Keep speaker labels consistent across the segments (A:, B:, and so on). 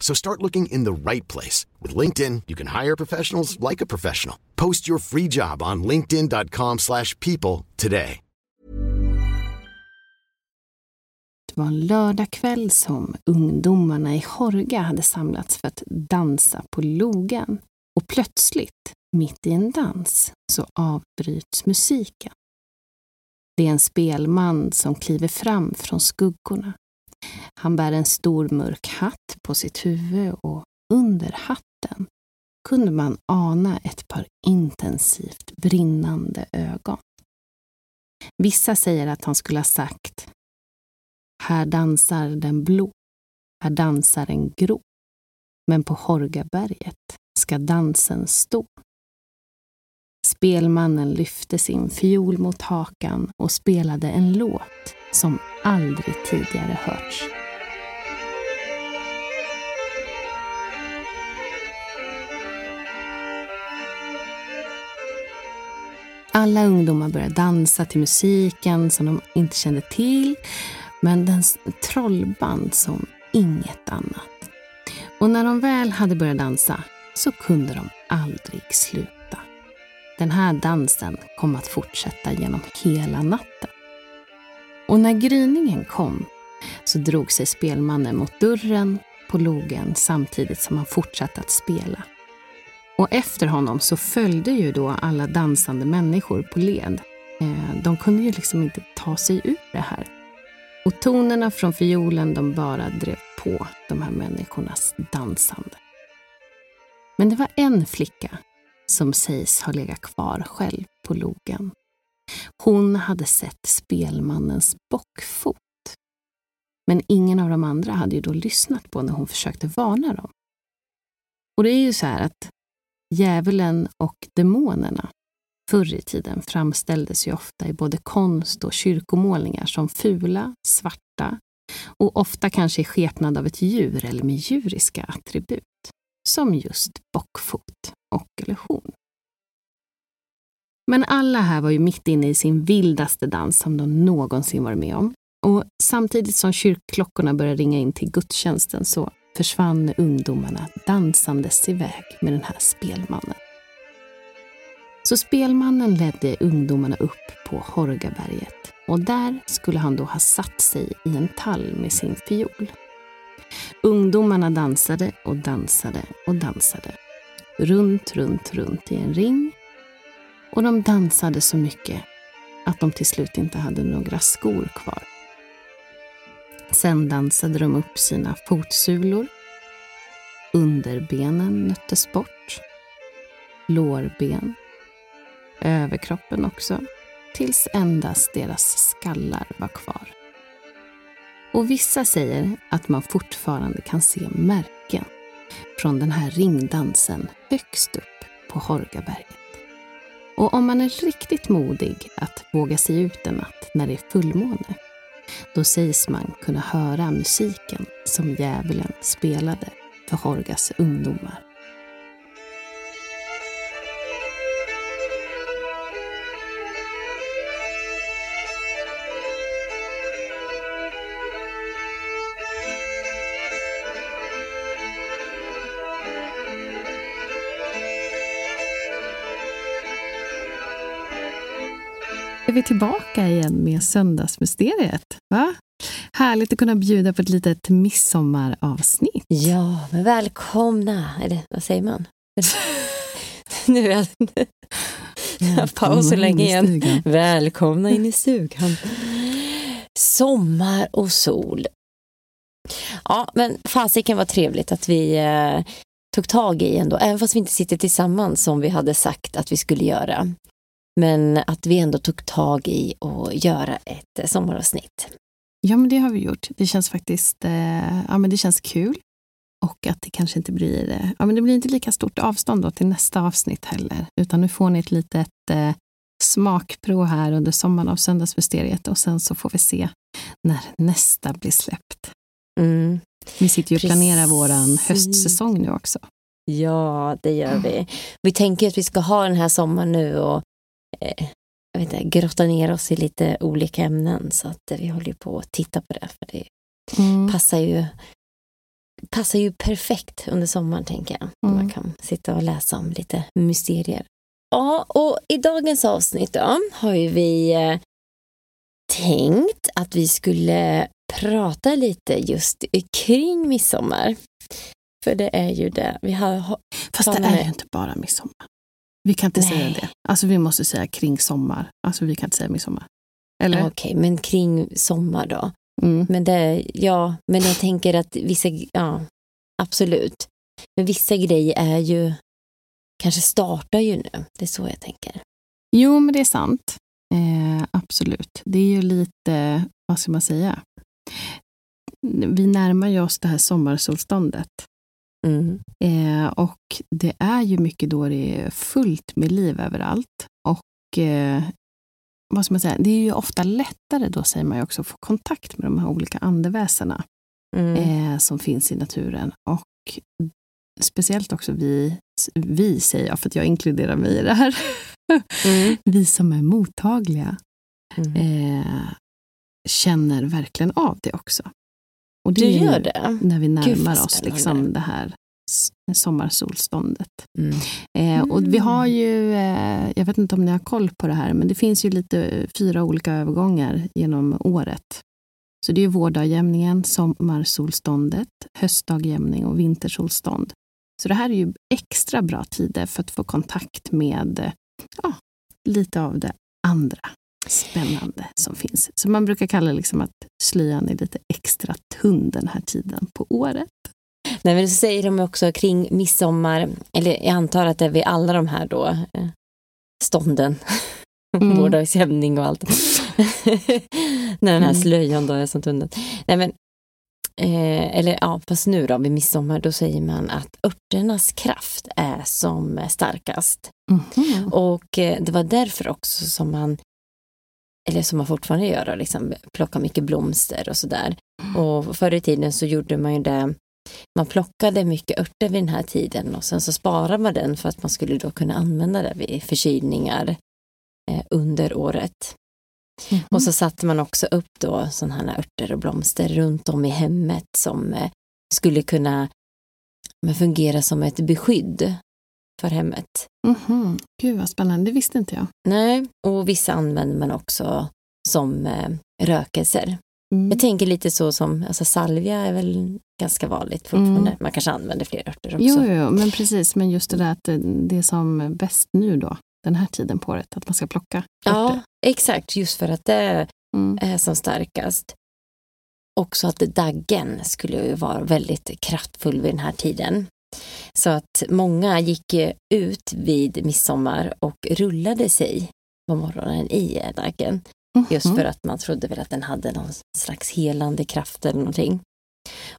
A: So start looking in the right place. With LinkedIn, you can hire professionals like a professional. Post your free job on linkedin.com slash people today.
B: Det var en lördagkväll som ungdomarna i Horga hade samlats för att dansa på logen. Och plötsligt, mitt i en dans, så avbryts musiken. Det är en spelman som kliver fram från skuggorna. Han bär en stor mörk hatt på sitt huvud och under hatten kunde man ana ett par intensivt brinnande ögon. Vissa säger att han skulle ha sagt Här dansar den blå, här dansar en grå. Men på Horgaberget ska dansen stå. Spelmannen lyfte sin fiol mot hakan och spelade en låt som aldrig tidigare hörts. Alla ungdomar började dansa till musiken som de inte kände till, men den trollband som inget annat. Och när de väl hade börjat dansa så kunde de aldrig sluta. Den här dansen kom att fortsätta genom hela natten. Och när gryningen kom så drog sig spelmannen mot dörren på logen samtidigt som han fortsatte att spela. Och efter honom så följde ju då alla dansande människor på led. Eh, de kunde ju liksom inte ta sig ur det här. Och tonerna från fiolen de bara drev på de här människornas dansande. Men det var en flicka som sägs ha legat kvar själv på logen. Hon hade sett spelmannens bockfot. Men ingen av de andra hade ju då lyssnat på när hon försökte varna dem. Och det är ju så här att djävulen och demonerna förr i tiden framställdes ju ofta i både konst och kyrkomålningar som fula, svarta och ofta kanske i skepnad av ett djur eller med djuriska attribut, som just bockfot och eller horn. Men alla här var ju mitt inne i sin vildaste dans som de någonsin varit med om. Och samtidigt som kyrkklockorna började ringa in till gudstjänsten så försvann ungdomarna dansandes iväg med den här spelmannen. Så spelmannen ledde ungdomarna upp på Horgaberget och där skulle han då ha satt sig i en tall med sin fiol. Ungdomarna dansade och dansade och dansade. Runt, runt, runt i en ring. Och de dansade så mycket att de till slut inte hade några skor kvar. Sen dansade de upp sina fotsulor. Underbenen nöttes bort. Lårben. Överkroppen också. Tills endast deras skallar var kvar. Och vissa säger att man fortfarande kan se märken från den här ringdansen högst upp på Horgaberget. Och om man är riktigt modig att våga sig ut en natt när det är fullmåne, då sägs man kunna höra musiken som djävulen spelade för Horgas ungdomar. är vi tillbaka igen med Söndagsmysteriet. Va? Härligt att kunna bjuda på ett litet midsommaravsnitt.
C: Ja, men välkomna, eller vad säger man? nu är jag... paus så länge igen. Välkomna in i stugan. Sommar och sol. Ja, men fasiken var trevligt att vi eh, tog tag i ändå, även fast vi inte sitter tillsammans som vi hade sagt att vi skulle göra. Men att vi ändå tog tag i att göra ett sommaravsnitt.
B: Ja, men det har vi gjort. Det känns faktiskt eh, ja, men det känns kul. Och att det kanske inte blir, eh, ja, men det blir inte lika stort avstånd då till nästa avsnitt heller. Utan nu får ni ett litet eh, smakprov här under sommaren av Söndagsmysteriet och sen så får vi se när nästa blir släppt.
C: Mm.
B: Vi sitter ju och planerar vår höstsäsong nu också.
C: Ja, det gör vi. Vi tänker att vi ska ha den här sommaren nu och eh, jag vet inte, grotta ner oss i lite olika ämnen. Så att vi håller på att titta på det. För det mm. passar, ju, passar ju perfekt under sommaren, tänker jag. Mm. Man kan sitta och läsa om lite mysterier. Ja, och i dagens avsnitt då, har ju vi eh, tänkt att vi skulle prata lite just kring midsommar. För det är ju det vi har...
B: Fast det är ju inte bara midsommar. Vi kan inte Nej. säga det. Alltså vi måste säga kring sommar. Alltså vi kan inte säga midsommar. Eller?
C: Okej, okay, men kring sommar då? Mm. Men det, ja, men jag tänker att vissa, ja, absolut. Men vissa grejer är ju, kanske startar ju nu. Det är så jag tänker.
B: Jo, men det är sant. Eh, absolut. Det är ju lite, vad ska man säga? Vi närmar ju oss det här sommarsolståndet. Mm. Eh, och det är ju mycket då det är fullt med liv överallt. Och eh, vad ska man säga, det är ju ofta lättare då, säger man ju också, att få kontakt med de här olika andeväsena mm. eh, som finns i naturen. Och speciellt också vi, vi säger jag, för att jag inkluderar mig i det här, mm. vi som är mottagliga mm. eh, känner verkligen av det också.
C: Och det du gör det?
B: När vi närmar oss liksom det här sommarsolståndet. Mm. Eh, och vi har ju, eh, jag vet inte om ni har koll på det här, men det finns ju lite fyra olika övergångar genom året. Så det är vårdagjämningen, sommarsolståndet, höstdagjämning och vintersolstånd. Så det här är ju extra bra tider för att få kontakt med ja, lite av det andra spännande som finns. Så man brukar kalla liksom att slöjan är lite extra tunn den här tiden på året.
C: Nej, men så säger de också kring midsommar, eller jag antar att det är vid alla de här då eh, stånden, mm. vårdagsjämning och allt. När den här mm. slöjan då är som tunn. Nej, men, eh, eller ja, fast nu då vid midsommar, då säger man att örternas kraft är som starkast. Mm. Och eh, det var därför också som man eller som man fortfarande gör, liksom, plocka mycket blomster och sådär. Mm. Och förr i tiden så gjorde man ju det, man plockade mycket örter vid den här tiden och sen så sparade man den för att man skulle då kunna använda det vid förkylningar eh, under året. Mm. Och så satte man också upp då sådana här örter och blomster runt om i hemmet som eh, skulle kunna fungera som ett beskydd för hemmet.
B: Mm -hmm. Gud vad spännande, det visste inte jag.
C: Nej, och vissa använder man också som eh, rökelser. Mm. Jag tänker lite så som, alltså salvia är väl ganska vanligt fortfarande. Mm. Man kanske använder fler örter också.
B: Jo, jo, men precis, men just det där att det är som bäst nu då, den här tiden på året, att man ska plocka örter.
C: Ja, exakt, just för att det mm. är som starkast. Också att daggen skulle ju vara väldigt kraftfull vid den här tiden. Så att många gick ut vid midsommar och rullade sig på morgonen i daggen. Mm -hmm. Just för att man trodde väl att den hade någon slags helande kraft eller någonting.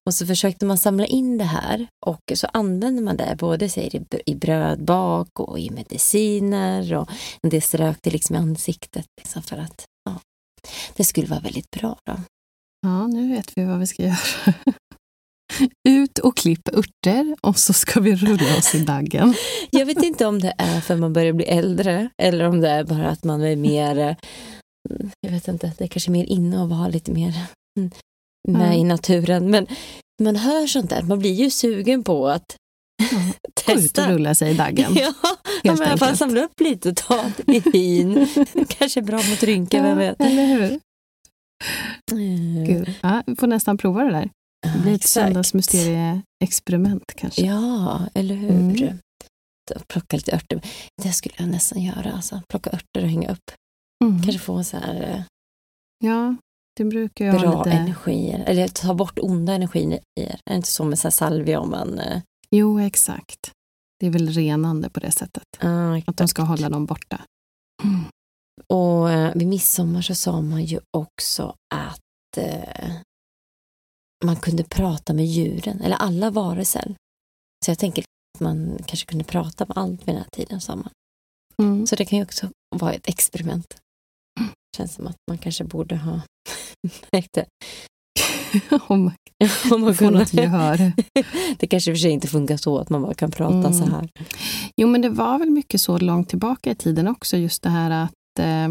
C: Och så försökte man samla in det här och så använde man det både säger, i brödbak och i mediciner och en del strök det liksom i ansiktet liksom för att ja, det skulle vara väldigt bra. Då.
B: Ja, nu vet vi vad vi ska göra. Ut och klipp örter och så ska vi rulla oss i daggen.
C: Jag vet inte om det är för att man börjar bli äldre eller om det är bara att man är mer, mm, jag vet inte, det är kanske mer inne att vara lite mer mm, med mm. i naturen. Men man hör sånt där, man blir ju sugen på att
B: ja, testa. Ut och rulla sig i daggen.
C: Ja, helt ja, men samla upp lite och ta i hin. kanske bra mot rynkor, vem vet.
B: Eller hur? Gud. Ja, vi får nästan prova det där. Det blir ett söndagsmysterie-experiment kanske.
C: Ja, eller hur? Mm. Plocka lite örter. Det skulle jag nästan göra. Alltså. Plocka örter och hänga upp. Mm. Kanske få så här... Eh,
B: ja, det brukar jag
C: Bra
B: lite...
C: energier. Eller ta bort onda energier. Är det inte så med så salvia om man... Eh...
B: Jo, exakt. Det är väl renande på det sättet.
C: Ah,
B: att de ska hålla dem borta.
C: Mm. Och eh, vid midsommar så sa man ju också att eh, man kunde prata med djuren, eller alla varelser. Så jag tänker att man kanske kunde prata med allt vid den här tiden, sa man. Mm. Så det kan ju också vara ett experiment. Det känns som att man kanske borde ha märkt det.
B: om man, om man får något gehör.
C: det kanske för sig inte funkar så att man bara kan prata mm. så här.
B: Jo, men det var väl mycket så långt tillbaka i tiden också, just det här att eh,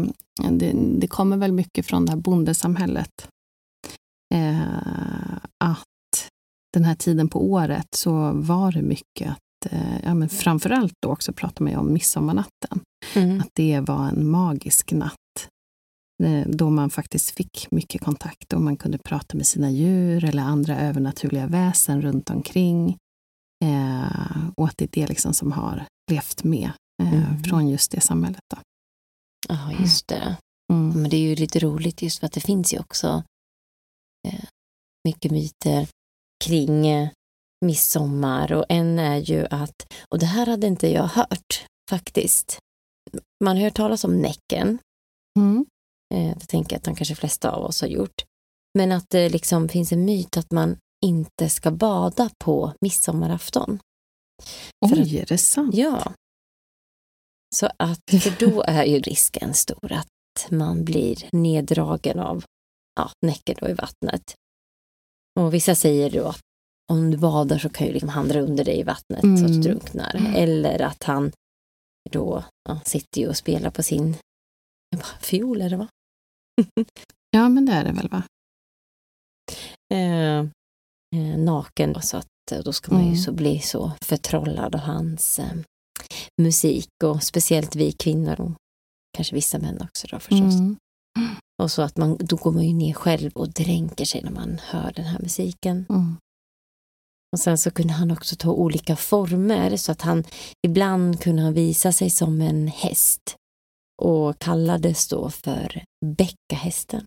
B: det, det, kommer väl mycket från det här bondesamhället eh, att den här tiden på året så var det mycket att, eh, ja, men framförallt då också pratar man ju om midsommarnatten, mm. att det var en magisk natt eh, då man faktiskt fick mycket kontakt och man kunde prata med sina djur eller andra övernaturliga väsen runt omkring. Eh, och att det är det liksom som har levt med eh, mm. från just det samhället.
C: Ja, just det. Mm. Men det är ju lite roligt just för att det finns ju också mycket myter kring eh, midsommar och en är ju att, och det här hade inte jag hört faktiskt, man hört talas om Näcken. Mm. Eh, det tänker jag att de kanske flesta av oss har gjort. Men att det liksom finns en myt att man inte ska bada på midsommarafton.
B: Oj, är det sant?
C: Ja. Så att, för då är ju risken stor att man blir neddragen av ja, näcken då i vattnet. Och vissa säger då att om du badar så kan ju liksom han dra under dig i vattnet mm. så att du mm. drunknar. Mm. Eller att han då ja, sitter ju och spelar på sin fiol, är det va?
B: ja, men det är det väl va?
C: Eh, eh, naken, så att eh, då ska man ju mm. så bli så förtrollad av hans eh, musik och speciellt vi kvinnor och kanske vissa män också då förstås. Mm. Och så att man, då går man ju ner själv och dränker sig när man hör den här musiken. Mm. Och sen så kunde han också ta olika former så att han ibland kunde han visa sig som en häst och kallades då för bäckahästen.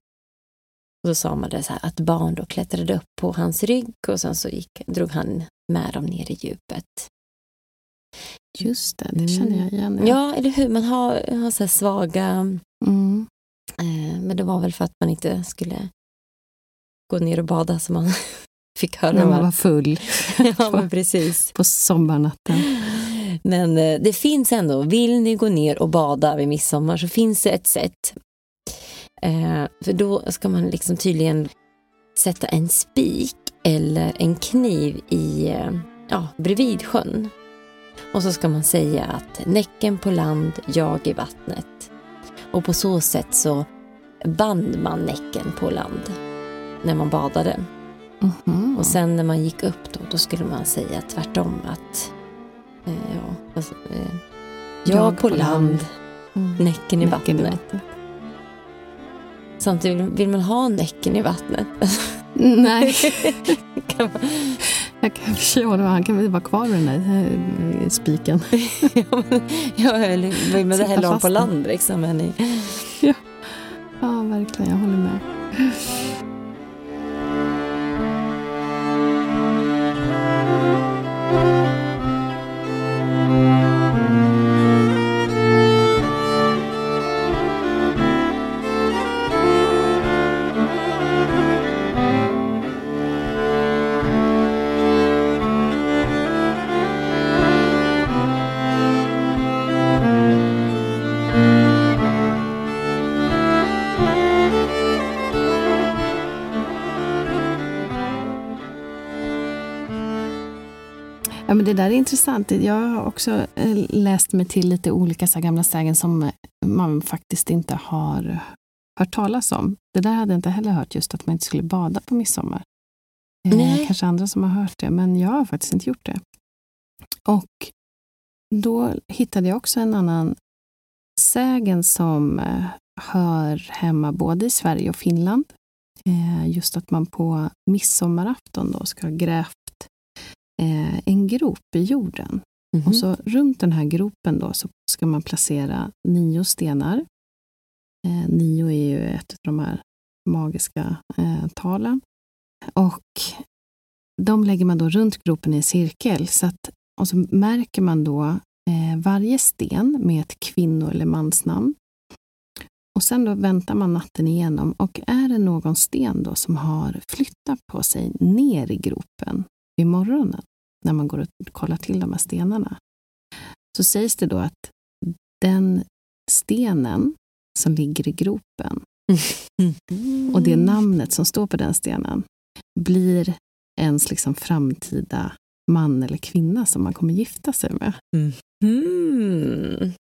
C: Och så sa man det så här att barn då klättrade upp på hans rygg och sen så gick, drog han med dem ner i djupet.
B: Just det, det känner jag igen.
C: Ja, ja eller hur? Man har, har så svaga mm. Eh, men det var väl för att man inte skulle gå ner och bada som man fick höra.
B: När man var full.
C: ja, men precis.
B: På sommarnatten.
C: Men eh, det finns ändå, vill ni gå ner och bada vid midsommar så finns det ett sätt. Eh, för då ska man liksom tydligen sätta en spik eller en kniv i, ja, bredvid sjön. Och så ska man säga att näcken på land, jag i vattnet. Och på så sätt så band man näcken på land när man badade. Mm -hmm. Och sen när man gick upp då, då skulle man säga tvärtom att eh, ja, alltså, eh, jag, jag på, på land, land. Mm. näcken, i, näcken vattnet. i vattnet. Samtidigt vill man ha näcken i vattnet.
B: Nej. kan man... Jag kan förstå honom, han kan väl vara kvar med den där äh, spiken.
C: ja, men, ja, eller vill man det ha på land liksom. I...
B: ja. ja, verkligen. Jag håller med. Det där är intressant. Jag har också eh, läst mig till lite olika så gamla sägen som man faktiskt inte har hört talas om. Det där hade jag inte heller hört, just att man inte skulle bada på midsommar. Eh,
C: Nej.
B: Kanske andra som har hört det, men jag har faktiskt inte gjort det. Och då hittade jag också en annan sägen som eh, hör hemma både i Sverige och Finland. Just att man på midsommarafton då ska ha grävt eh, en grop i jorden.
C: Mhm.
B: Och så runt den här gropen då så ska man placera nio stenar. Eh, nio är ju ett av de här magiska eh, talen. Och de lägger man då runt gropen i en cirkel. Så att, och så märker man då eh, varje sten med ett kvinno eller mansnamn. Och sen då väntar man natten igenom och är det någon sten då som har flyttat på sig ner i gropen vid morgonen när man går och kollar till de här stenarna så sägs det då att den stenen som ligger i gropen
C: Mm.
B: och det namnet som står på den stenen blir ens liksom framtida man eller kvinna som man kommer gifta sig med.
C: Mm.
B: Mm.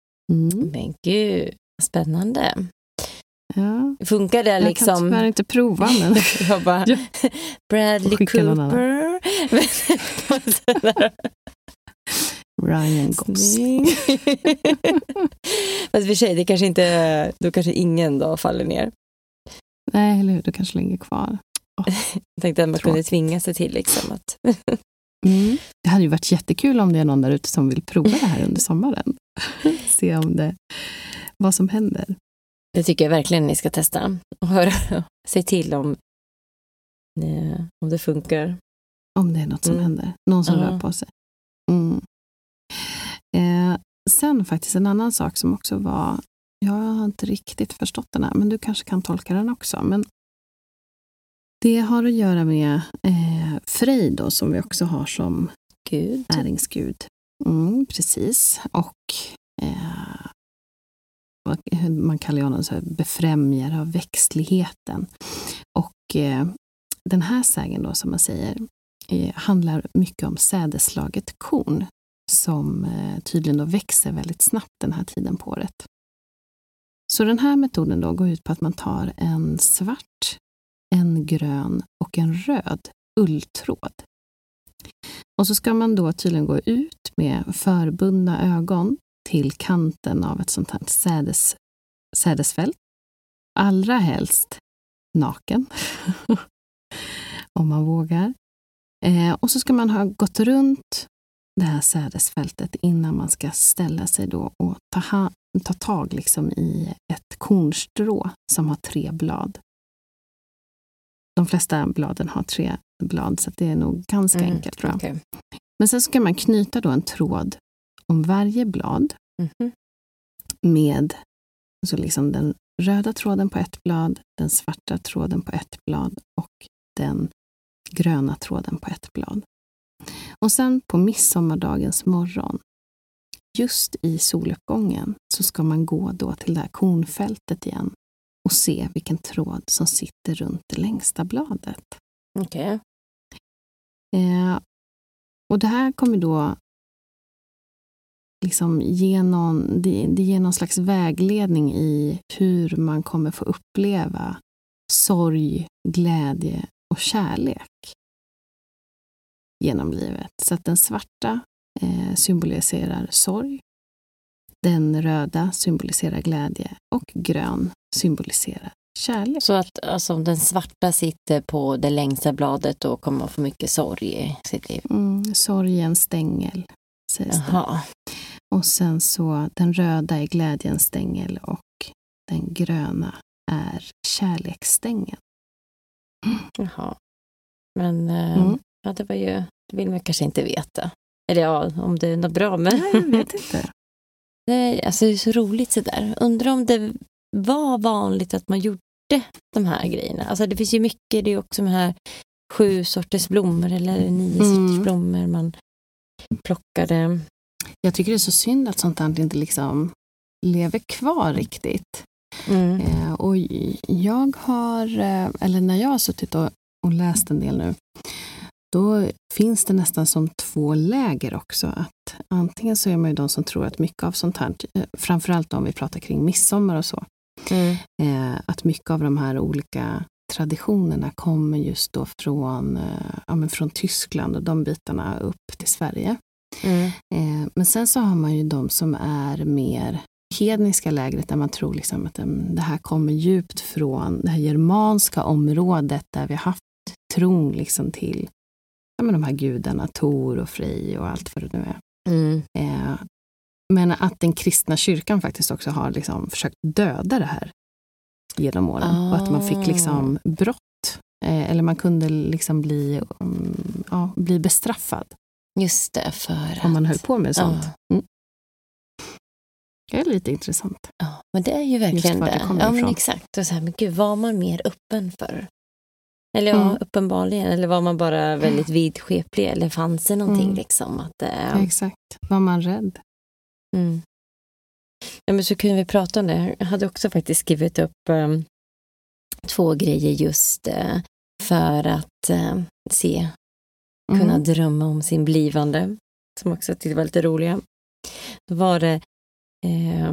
C: Men gud, spännande.
B: Ja.
C: Funkar det
B: Jag kan
C: liksom...
B: tyvärr inte prova, men
C: Jag bara,
B: Ja.
C: Bradley. Cooper.
B: Ryan Gosling.
C: Fast för sig, det kanske inte, då kanske ingen då faller ner.
B: Nej, eller hur? Du kanske ligger kvar.
C: Jag tänkte att man kunde tvinga sig till liksom att
B: Mm. Det hade ju varit jättekul om det är någon där ute som vill prova det här under sommaren. Se om det, vad som händer.
C: Det tycker jag verkligen ni ska testa. Och höra, se till om, eh, om det funkar.
B: Om det är något som
C: Mm.
B: händer. Någon som rör på sig. Mm. Eh, sen faktiskt en annan sak som också var, jag har inte riktigt förstått den här, men du kanske kan tolka den också. Men det har att göra med eh, Frej då, som vi också har som
C: Gud.
B: näringsgud. Mm, precis. Och eh, vad- man kallar honom så här, befrämjare av växtligheten. Och eh, den här sägen då, som man säger, eh, handlar mycket om sädeslaget korn som eh, tydligen då växer väldigt snabbt den här tiden på året. Så den här metoden då går ut på att man tar en svart, en grön och en röd ulltråd. Och så ska man då tydligen gå ut med förbundna ögon till kanten av ett sånt här sädes, sädesfält. Allra helst naken, om man vågar. Eh, och så ska man ha gått runt det här sädesfältet innan man ska ställa sig då och ta, ha, ta tag liksom i ett kornstrå som har tre blad. De flesta bladen har tre blad, så det är nog ganska
C: Mm,
B: enkelt tror jag.
C: okej.
B: Men sen ska man knyta då en tråd om varje blad
C: Mhm.
B: med så liksom den röda tråden på ett blad, den svarta tråden på ett blad och den gröna tråden på ett blad. Och sen på midsommardagens morgon, just i soluppgången, så ska man gå då till det här kornfältet igen och se vilken tråd som sitter runt det längsta bladet.
C: Okej.
B: Eh, och det här kommer då liksom ge någon, det, det ger någon slags vägledning i hur man kommer få uppleva sorg, glädje och kärlek genom livet. Så att den svarta eh, symboliserar sorg, den röda symboliserar glädje och grön symboliserar kärlek.
C: Så att alltså, om den svarta sitter på det längsta bladet då kommer man få mycket sorg i sitt liv.
B: Mm, sorg är en stängel, sägs det. Och sen så den röda är glädjens stängel och den gröna är kärleksstängeln.
C: Jaha. Men eh,
B: Mm.
C: ja, det var ju, det vill man kanske inte veta. Eller ja, om det är något bra. Men
B: Nej, jag vet inte.
C: det, alltså, det är så roligt sådär. Undrar om det var vanligt att man gjorde de här grejerna. Alltså det finns ju mycket, det är också de här sju sorters blommor eller nio
B: Mm.
C: sorters blommor man plockade.
B: Jag tycker det är så synd att sånt här inte liksom lever kvar riktigt.
C: Mm.
B: Eh, och jag har, eh, eller när jag har suttit och, och läst en del nu, då finns det nästan som två läger också. Att antingen så är man ju de som tror att mycket av sånt här, eh, framförallt om vi pratar kring midsommar och så,
C: Mm.
B: eh, att mycket av de här olika traditionerna kommer just då från, eh, ja, men från Tyskland och de bitarna upp till Sverige.
C: Mm.
B: Eh, men sen så har man ju de som är mer hedniska lägret där man tror liksom att mm, det här kommer djupt från det här germanska området där vi har haft tron liksom till ja, men de här gudarna, Tor och Frej och allt vad det nu är.
C: Mm.
B: Eh, men att den kristna kyrkan faktiskt också har liksom försökt döda det här genom åren. Och att man fick liksom brott. Eh, eller man kunde liksom bli, um, ja, bli bestraffad
C: Just det, för
B: om man
C: att-
B: höll på med sånt.
C: Ja.
B: Mm. Det är lite intressant.
C: Ja, men det är ju verkligen
B: det
C: det. Ja, men exakt. Och så här, men gud, var man mer öppen för? Eller ja,
B: Mm.
C: uppenbarligen. Eller var man bara väldigt vidskeplig? Eller fanns det någonting
B: Mm.
C: liksom? Att,
B: Ja, exakt. Var man rädd?
C: mm. ja, men så kunde vi prata om det. Jag hade också faktiskt skrivit upp eh, två grejer just eh, för att eh, se, kunna
B: Mm.
C: drömma om sin blivande. Som också tyckte var lite roliga. Då var det eh,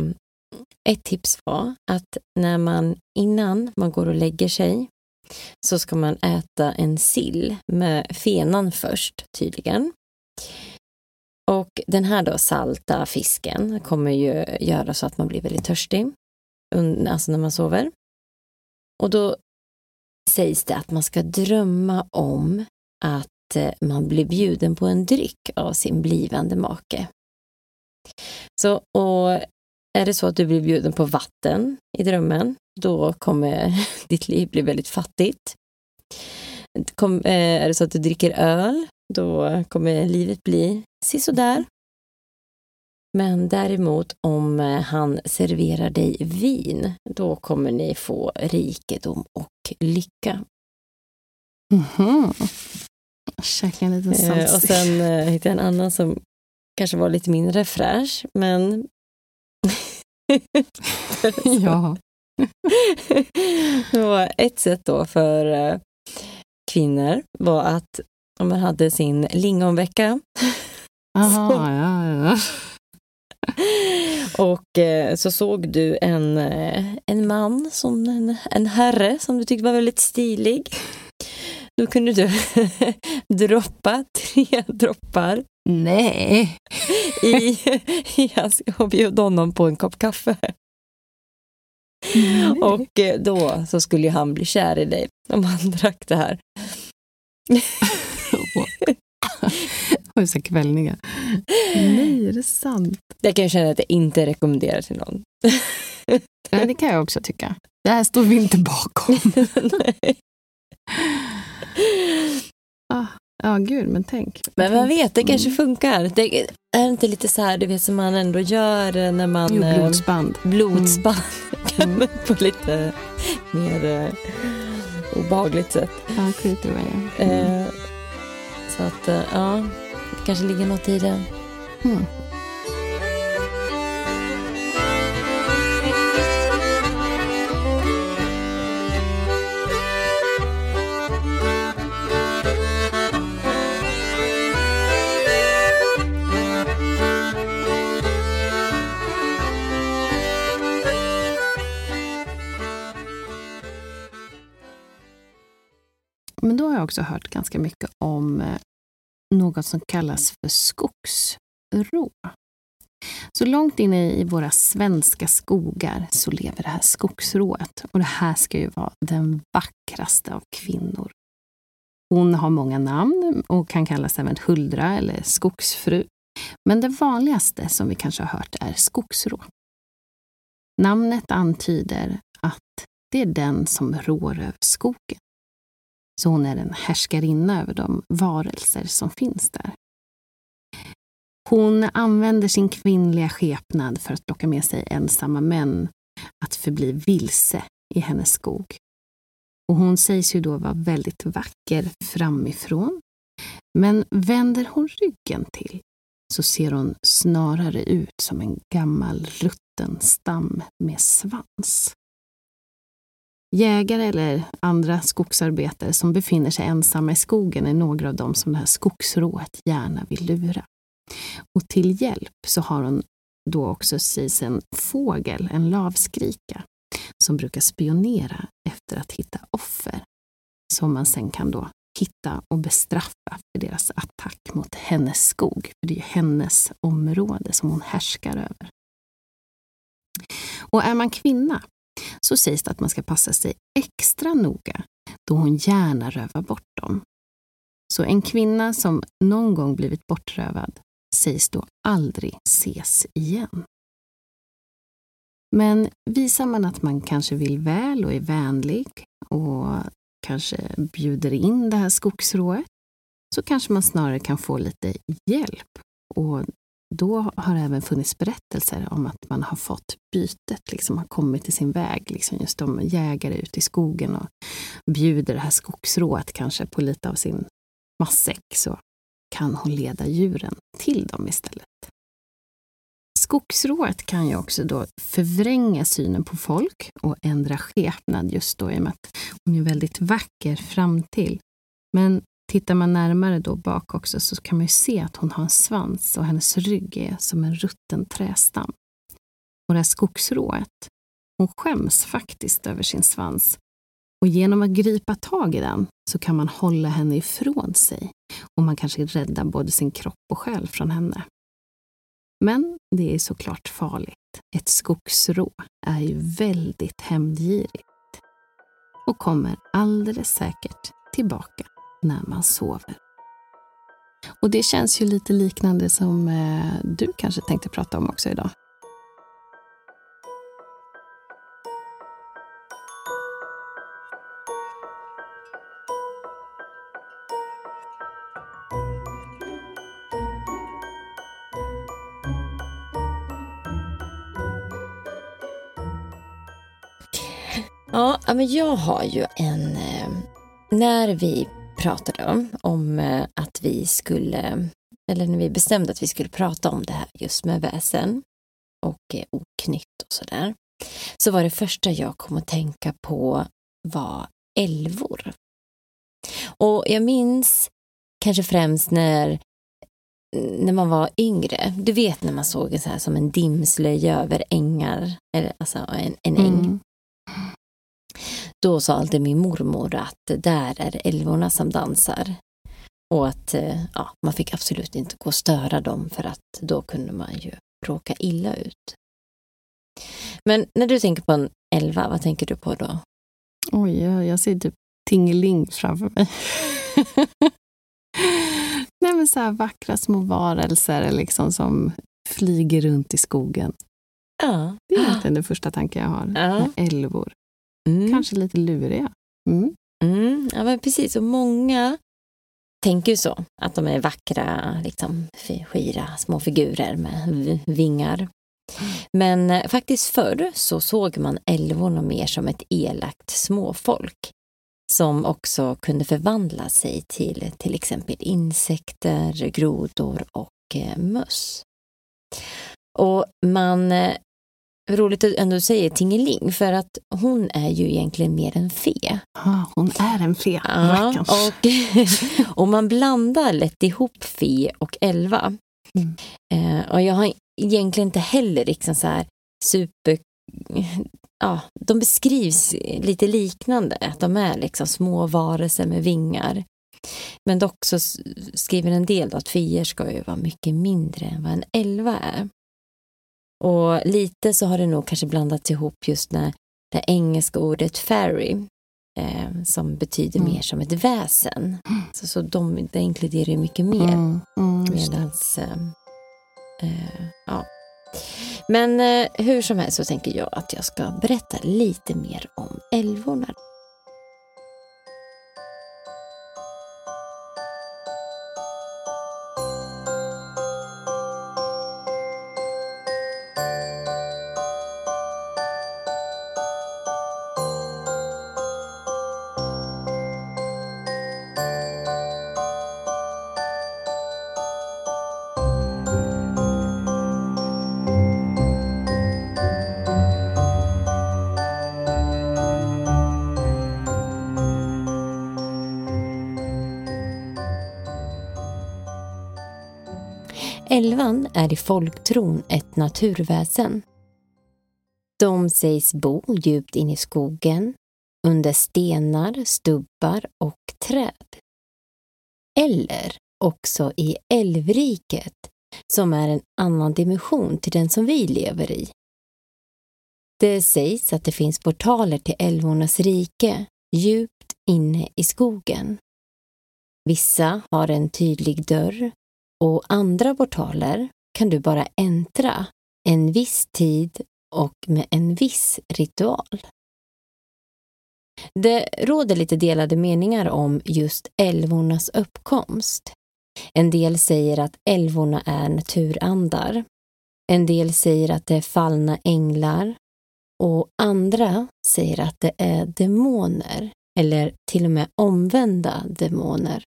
C: ett tips var att när man innan man går och lägger sig så ska man äta en sill med fenan först tydligen. Och den här då salta fisken kommer ju göra så att man blir väldigt törstig, alltså när man sover. Och då sägs det att man ska drömma om att Eh, man blir bjuden på en dryck av sin blivande make. Så, och är det så att du blir bjuden på vatten i drömmen, då kommer ditt liv bli väldigt fattigt. Kom, eh, är det så att du dricker öl, då kommer livet bli sisådär. Men däremot om eh, han serverar dig vin, då kommer ni få rikedom och lycka.
B: Mhm. Käka en liten
C: Eh, och sen eh, hittade jag en annan som kanske var lite mindre fräsch, men...
B: ja.
C: det var ett sätt då för eh, kvinnor var att om man hade sin lingonvecka
B: Aha,
C: Så-
B: ja, ja.
C: och eh, så såg du en, eh, en man, som en, en herre som du tyckte var väldigt stilig. Då kunde du droppa tre droppar
B: Nej.
C: i, i hans, och bjuda honom på en kopp kaffe. Och eh, då så skulle han bli kär i dig om han drack det här.
B: Oj, så kvällningar. Nej, är det sant?
C: Jag kan känna att jag inte rekommenderar till någon.
B: Nej, det kan jag också tycka. Det här står vi inte bakom.
C: Nej.
B: Ja, gud, men tänk.
C: Men man vet, det kanske
B: Mm.
C: funkar. Det är inte lite så här, du vet som man ändå gör när man...
B: Jo,
C: eh,
B: blodsband.
C: blodsband.
B: Mm.
C: Men på lite mer eh, obehagligt sätt.
B: Ja, creepy way. Mm.
C: Eh, så att, eh, ja, det kanske ligger något i det.
B: Mm. Också hört ganska mycket om eh, något som kallas för skogsrå. Så långt inne i våra svenska skogar så lever det här skogsrået. Och det här ska ju vara den vackraste av kvinnor. Hon har många namn och kan kallas även huldra eller skogsfru. Men det vanligaste som vi kanske har hört är skogsrå. Namnet antyder att det är den som rår över skogen. Så hon är en härskarinna över de varelser som finns där. Hon använder sin kvinnliga skepnad för att locka med sig ensamma män att förbli vilse i hennes skog. Och hon sägs ju då vara väldigt vacker framifrån. Men vänder hon ryggen till så ser hon snarare ut som en gammal rutten stam med svans. Jägare eller andra skogsarbetare som befinner sig ensamma i skogen är några av dem som det här skogsrået gärna vill lura. Och till hjälp så har hon då också sägs en fågel, en lavskrika, som brukar spionera efter att hitta offer som man sen kan då hitta och bestraffa för deras attack mot hennes skog. För det är ju hennes område som hon härskar över. Och är man kvinna så sägs det att man ska passa sig extra noga då hon gärna rövar bort dem. Så en kvinna som någon gång blivit bortrövad sägs då aldrig ses igen. Men visar man att man kanske vill väl och är vänlig och kanske bjuder in det här skogsrået så kanske man snarare kan få lite hjälp. Och då har det även funnits berättelser om att man har fått bytet, liksom har kommit till sin väg. Liksom just de jägare ute i skogen och bjuder det här skogsrået kanske på lite av sin matsäck så kan hon leda djuren till dem istället. Skogsrået kan ju också då förvränga synen på folk och ändra skepnad just då i och med att hon är väldigt vacker fram till. Men tittar man närmare då bak också så kan man ju se att hon har en svans och hennes rygg är som en rutten trästam. Och det här skogsrået, hon skäms faktiskt över sin svans. Och genom att gripa tag i den så kan man hålla henne ifrån sig och man kanske räddar både sin kropp och själ från henne. Men det är såklart farligt. Ett skogsrå är ju väldigt hämndgirigt och kommer alldeles säkert tillbaka när man sover. Och det känns ju lite liknande som eh, du kanske tänkte prata om också idag.
C: Ja, men jag har ju en... Eh, när vi pratade om, om eh, att vi skulle, eller när vi bestämde att vi skulle prata om det här just med väsen och eh, oknytt och sådär, så var det första jag kom att tänka på var älvor. Och jag minns kanske främst när när man var yngre, du vet när man såg så här som en dimslöja över ängar, eller alltså en, en äng. Mm. Då sa alltid min mormor att där är älvorna som dansar. Och att eh, ja, man fick absolut inte gå och störa dem för att då kunde man ju råka illa ut. Men när du tänker på en älva, vad tänker du på då?
B: Oj, jag ser typ Tingeling framför mig. Nej, men så här vackra små varelser liksom som flyger runt i skogen.
C: Ja.
B: Det är egentligen den första tanken jag har. Ja. Älvor. Mm. Kanske lite luriga.
C: Mm. Mm, ja, men precis. Och många tänker ju så, att de är vackra, liksom, skira små figurer med vingar. Men eh, faktiskt förr så såg man älvorna mer som ett elakt småfolk som också kunde förvandla sig till till exempel insekter, grodor och eh, möss. Och man eh, roligt att ändå säga Tingeling, för att hon är ju egentligen mer en fe.
B: Ah, hon är en fe,
C: ja, och, och man blandar lätt ihop fe och elva. Mm. Eh, och jag har egentligen inte heller liksom så här super... Ja, de beskrivs lite liknande, att de är liksom små varelser med vingar. Men dock så skriver en del att feer ska ju vara mycket mindre än vad en elva är. Och lite så har det nog kanske blandats ihop just när det engelska ordet fairy eh, som betyder mm. mer som ett väsen. Så, så de, det inkluderar mycket mer. Mm. Mm, Medans, eh, eh, ja. Men eh, hur som helst så tänker jag att jag ska berätta lite mer om älvorna. I folktron ett naturväsen. De sägs bo djupt in i skogen, under stenar, stubbar och träd. Eller också i älvriket, som är en annan dimension till den som vi lever i. Det sägs att det finns portaler till älvornas rike, djupt inne i skogen. Vissa har en tydlig dörr och andra portaler kan du bara äntra en viss tid och med en viss ritual. Det råder lite delade meningar om just älvornas uppkomst. En del säger att älvorna är naturandar. En del säger att det är fallna änglar. Och andra säger att det är demoner, eller till och med omvända demoner.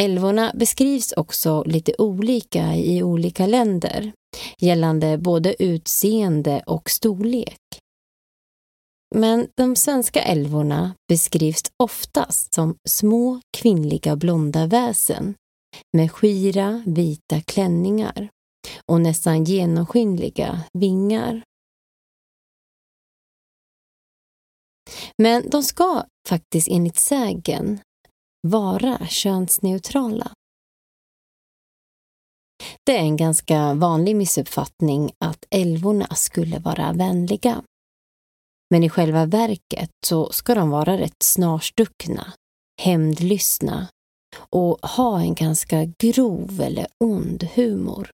C: Älvorna beskrivs också lite olika i olika länder gällande både utseende och storlek. Men de svenska älvorna beskrivs oftast som små kvinnliga blonda väsen med skira vita klänningar och nästan genomskinliga vingar. Men de ska faktiskt enligt sägen vara könsneutrala. Det är en ganska vanlig missuppfattning att älvorna skulle vara vänliga. Men i själva verket så ska de vara rätt snarstuckna, hämndlystna och ha en ganska grov eller ond humor.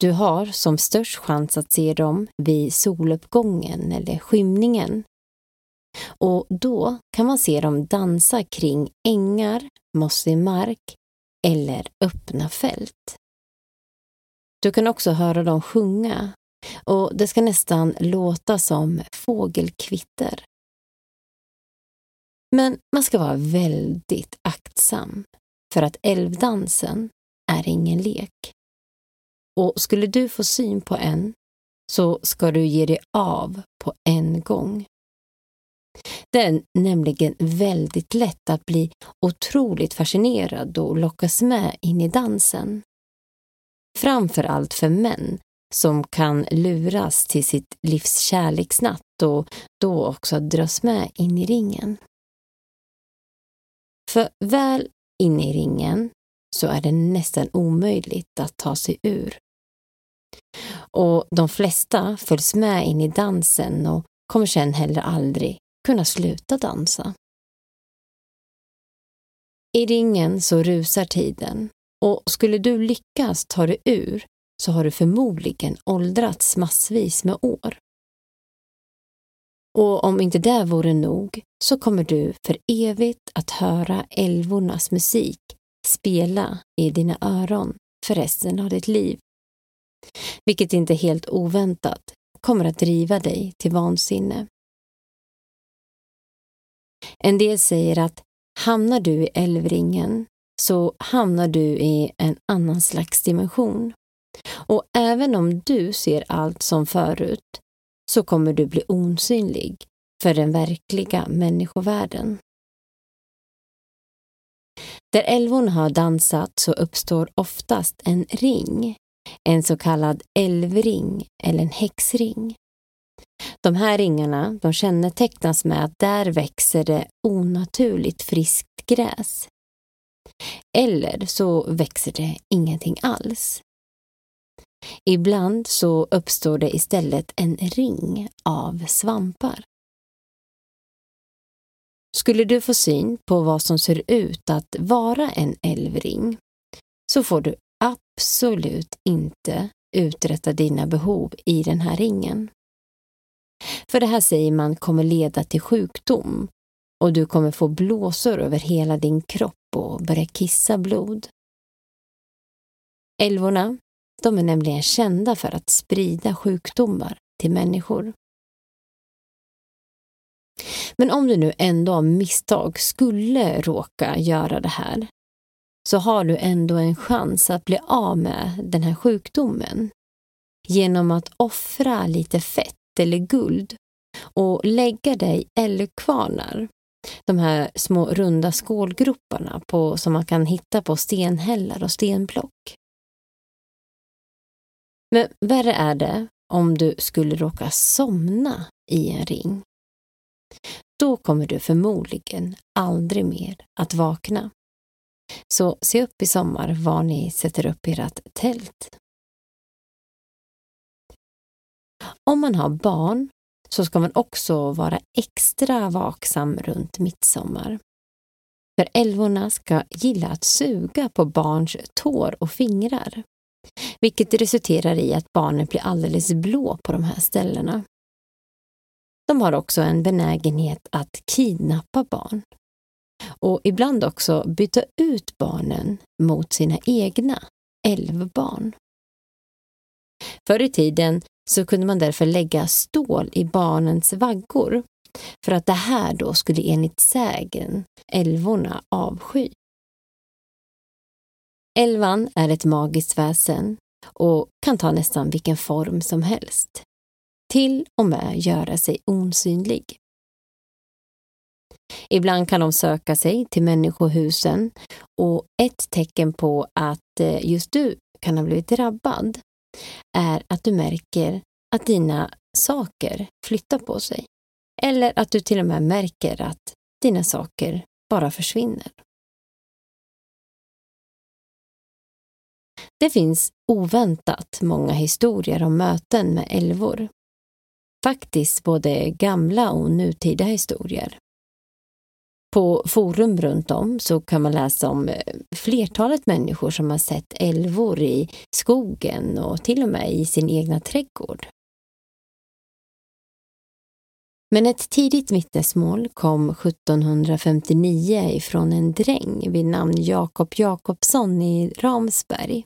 C: Du har som störst chans att se dem vid soluppgången eller skymningen. Och då kan man se dem dansa kring ängar, mossig mark eller öppna fält. Du kan också höra dem sjunga och det ska nästan låta som fågelkvitter. Men man ska vara väldigt aktsam för att älvdansen är ingen lek. Och skulle du få syn på en så ska du ge dig av på en gång. Det är nämligen väldigt lätt att bli otroligt fascinerad och lockas med in i dansen. Framför allt för män som kan luras till sitt livs kärleksnatt och då också dras med in i ringen. För väl inne i ringen så är det nästan omöjligt att ta sig ur. Och de flesta följs med in i dansen och kommer sen heller aldrig kunna sluta dansa. I ringen så rusar tiden och skulle du lyckas ta dig ur så har du förmodligen åldrats massvis med år. Och om inte det vore nog så kommer du för evigt att höra älvornas musik spela i dina öron för resten av ditt liv. Vilket inte helt oväntat kommer att driva dig till vansinne. En del säger att hamnar du i älvringen så hamnar du i en annan slags dimension. Och även om du ser allt som förut så kommer du bli osynlig för den verkliga människovärlden. Där älvorna har dansat så uppstår oftast en ring, en så kallad älvring eller en häxring. De här ringarna de kännetecknas med att där växer det onaturligt friskt gräs. Eller så växer det ingenting alls. Ibland så uppstår det istället en ring av svampar. Skulle du få syn på vad som ser ut att vara en älvring så får du absolut inte uträtta dina behov i den här ringen. För det här säger man kommer leda till sjukdom och du kommer få blåsor över hela din kropp och börja kissa blod. Älvorna, de är nämligen kända för att sprida sjukdomar till människor. Men om du nu ändå av misstag skulle råka göra det här så har du ändå en chans att bli av med den här sjukdomen genom att offra lite fett eller guld och lägga dig i älgkvarnar De här små runda skålgroparna på, som man kan hitta på stenhällar och stenblock. Men värre är det om du skulle råka somna i en ring. Då kommer du förmodligen aldrig mer att vakna. Så se upp i sommar var ni sätter upp ert tält. Om man har barn så ska man också vara extra vaksam runt midsommar. För älvorna ska gilla att suga på barns tår och fingrar, vilket resulterar i att barnen blir alldeles blå på de här ställena. De har också en benägenhet att kidnappa barn och ibland också byta ut barnen mot sina egna älvbarn. Förr i tiden så kunde man därför lägga stål i barnens vaggor för att det här då skulle enligt sägen älvorna avsky. Älvan är ett magiskt väsen och kan ta nästan vilken form som helst. Till och med göra sig osynlig. Ibland kan de söka sig till människohusen och ett tecken på att eh, just du kan ha blivit drabbad är att du märker att dina saker flyttar på sig. Eller att du till och med märker att dina saker bara försvinner. Det finns oväntat många historier om möten med älvor. Faktiskt både gamla och nutida historier. På forum runt om så kan man läsa om eh, flertalet människor som har sett älvor i skogen och till och med i sin egna trädgård. Men ett tidigt vittnesmål kom 1759 ifrån en dräng vid namn Jakob Jakobsson i Ramsberg.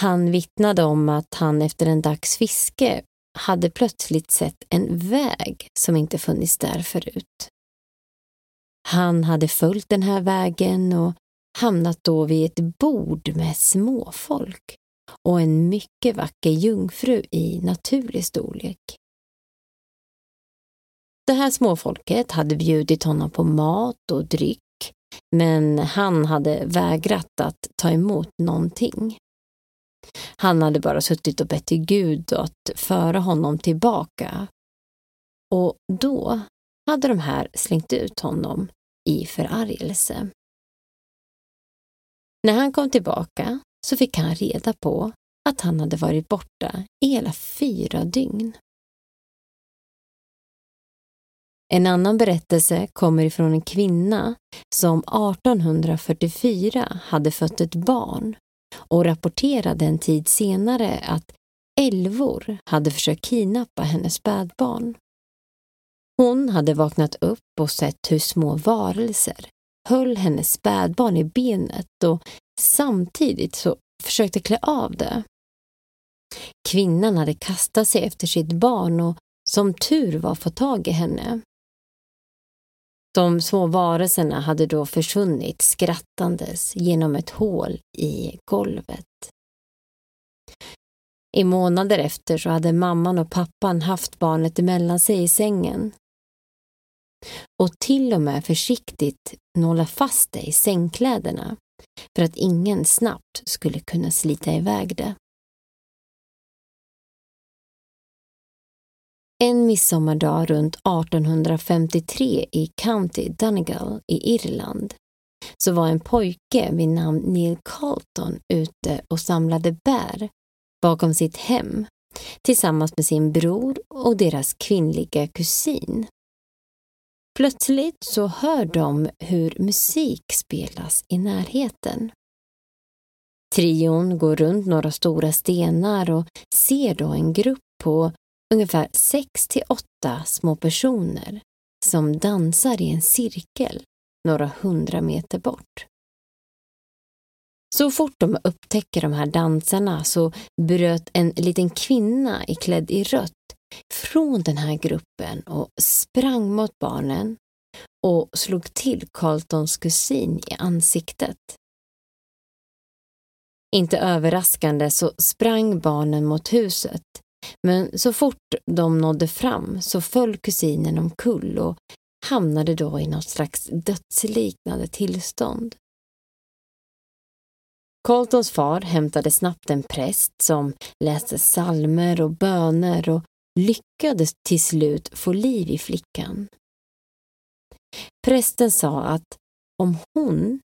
C: Han vittnade om att han efter en dags fiske hade plötsligt sett en väg som inte funnits där förut. Han hade följt den här vägen och hamnat då vid ett bord med småfolk och en mycket vacker jungfru i naturlig storlek. Det här småfolket hade bjudit honom på mat och dryck men han hade vägrat att ta emot någonting. Han hade bara suttit och bett till Gud att föra honom tillbaka. Och då hade de här slängt ut honom i förargelse. När han kom tillbaka så fick han reda på att han hade varit borta i hela fyra dygn. En annan berättelse kommer ifrån en kvinna som 1844 hade fött ett barn och rapporterade en tid senare att älvor hade försökt kidnappa hennes spädbarn. Hon hade vaknat upp och sett hur små varelser höll hennes spädbarn i benet och samtidigt så försökte klä av det. Kvinnan hade kastat sig efter sitt barn och som tur var fått tag i henne. De små varelserna hade då försvunnit skrattandes genom ett hål i golvet. I månader efter så hade mamman och pappan haft barnet emellan sig i sängen. Och till och med försiktigt nåla fast det i sängkläderna för att ingen snabbt skulle kunna slita iväg det. En midsommardag runt 1853 i County Donegal i Irland så var en pojke vid namn Neil Carlton ute och samlade bär bakom sitt hem tillsammans med sin bror och deras kvinnliga kusin. Plötsligt så hör de hur musik spelas i närheten. Trion går runt några stora stenar och ser då en grupp på ungefär sex till åtta små personer som dansar i en cirkel några hundra meter bort. Så fort de upptäcker de här dansarna så bröt en liten kvinna klädd i rött från den här gruppen och sprang mot barnen och slog till Carltons kusin i ansiktet. Inte överraskande så sprang barnen mot huset men så fort de nådde fram så föll kusinen omkull och hamnade då i något slags dödsliknande tillstånd. Coltons far hämtade snabbt en präst som läste salmer och böner och lyckades till slut få liv i flickan. Prästen sa att om hon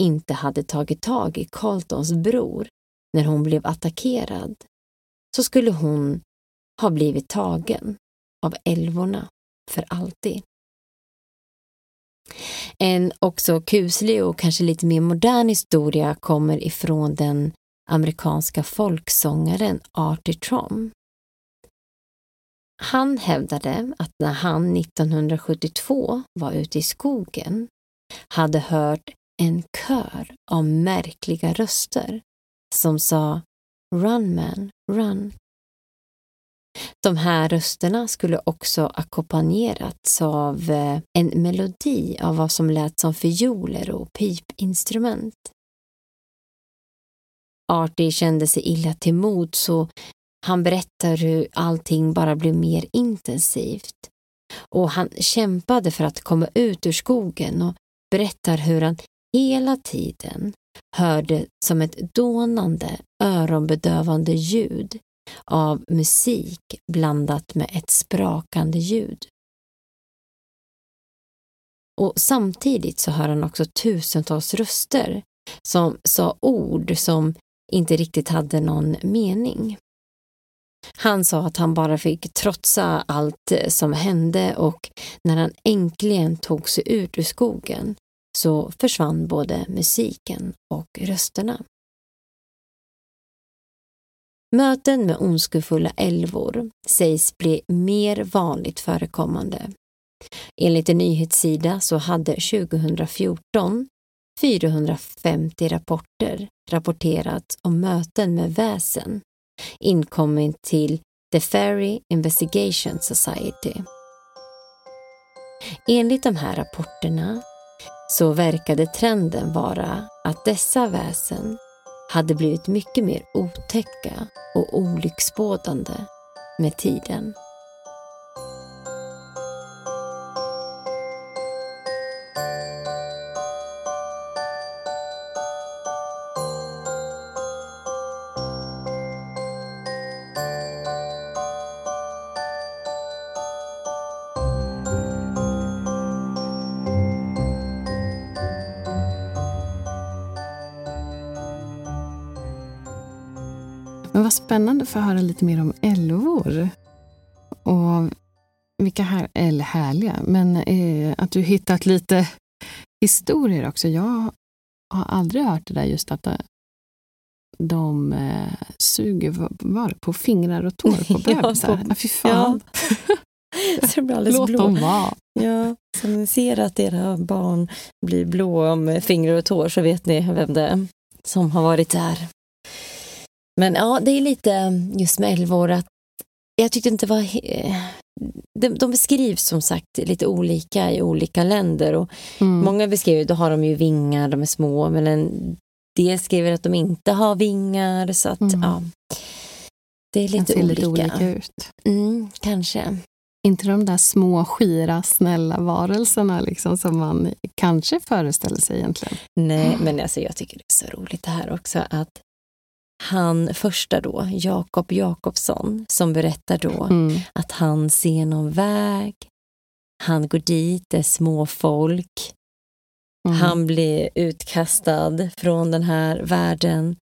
C: inte hade tagit tag i Carltons bror när hon blev attackerad så skulle hon ha blivit tagen av älvorna för alltid. En också kuslig och kanske lite mer modern historia kommer ifrån den amerikanska folksångaren Artie Trom. Han hävdade att när han 1972 var ute i skogen hade hört en kör av märkliga röster som sa Run man, run. De här rösterna skulle också ackompanjerats av eh, en melodi av vad som lät som fioler och pipinstrument. Artie kände sig illa till mod så han berättar hur allting bara blev mer intensivt. Och han kämpade för att komma ut ur skogen och berättar hur han hela tiden hörde som ett dånande, öronbedövande ljud av musik blandat med ett sprakande ljud. Och samtidigt så hör han också tusentals röster som sa ord som inte riktigt hade någon mening. Han sa att han bara fick trotsa allt som hände och när han äntligen tog sig ut ur skogen så försvann både musiken och rösterna. Möten med ondskefulla älvor sägs bli mer vanligt förekommande. Enligt en nyhetssida så hade 2014 450 rapporter rapporterats om möten med väsen inkommit till The Fairy Investigation Society. Enligt de här rapporterna så verkade trenden vara att dessa väsen hade blivit mycket mer otäcka och olycksbådande med tiden.
B: Men vad spännande för att höra lite mer om älvor. Och vilka här, eller härliga, men eh, att du hittat lite historier också. Jag har aldrig hört det där just att eh, de eh, suger var, på fingrar och tår på bebisar. ja, fy fan.
C: Ja. Så det blir alldeles
B: Låt
C: blå.
B: dem vara.
C: Ja, så ni ser att era barn blir blå med fingrar och tår så vet ni vem det är som har varit där. Men ja, det är lite just med älvor att jag tyckte inte var... De, de beskrivs som sagt lite olika i olika länder och
B: Mm.
C: många beskriver, då har de ju vingar, de är små, men en del skriver att de inte har vingar så att
B: Mm.
C: ja. Det är lite olika.
B: lite olika ut.
C: Mm, kanske.
B: Inte de där små, skira, snälla varelserna liksom, som man kanske föreställer sig egentligen.
C: Nej, men alltså jag tycker det är så roligt det här också att han första då, Jakob Jakobsson, som berättar då
B: Mm.
C: att han ser någon väg, han går dit, det är småfolk,
B: Mm.
C: han blir utkastad från den här världen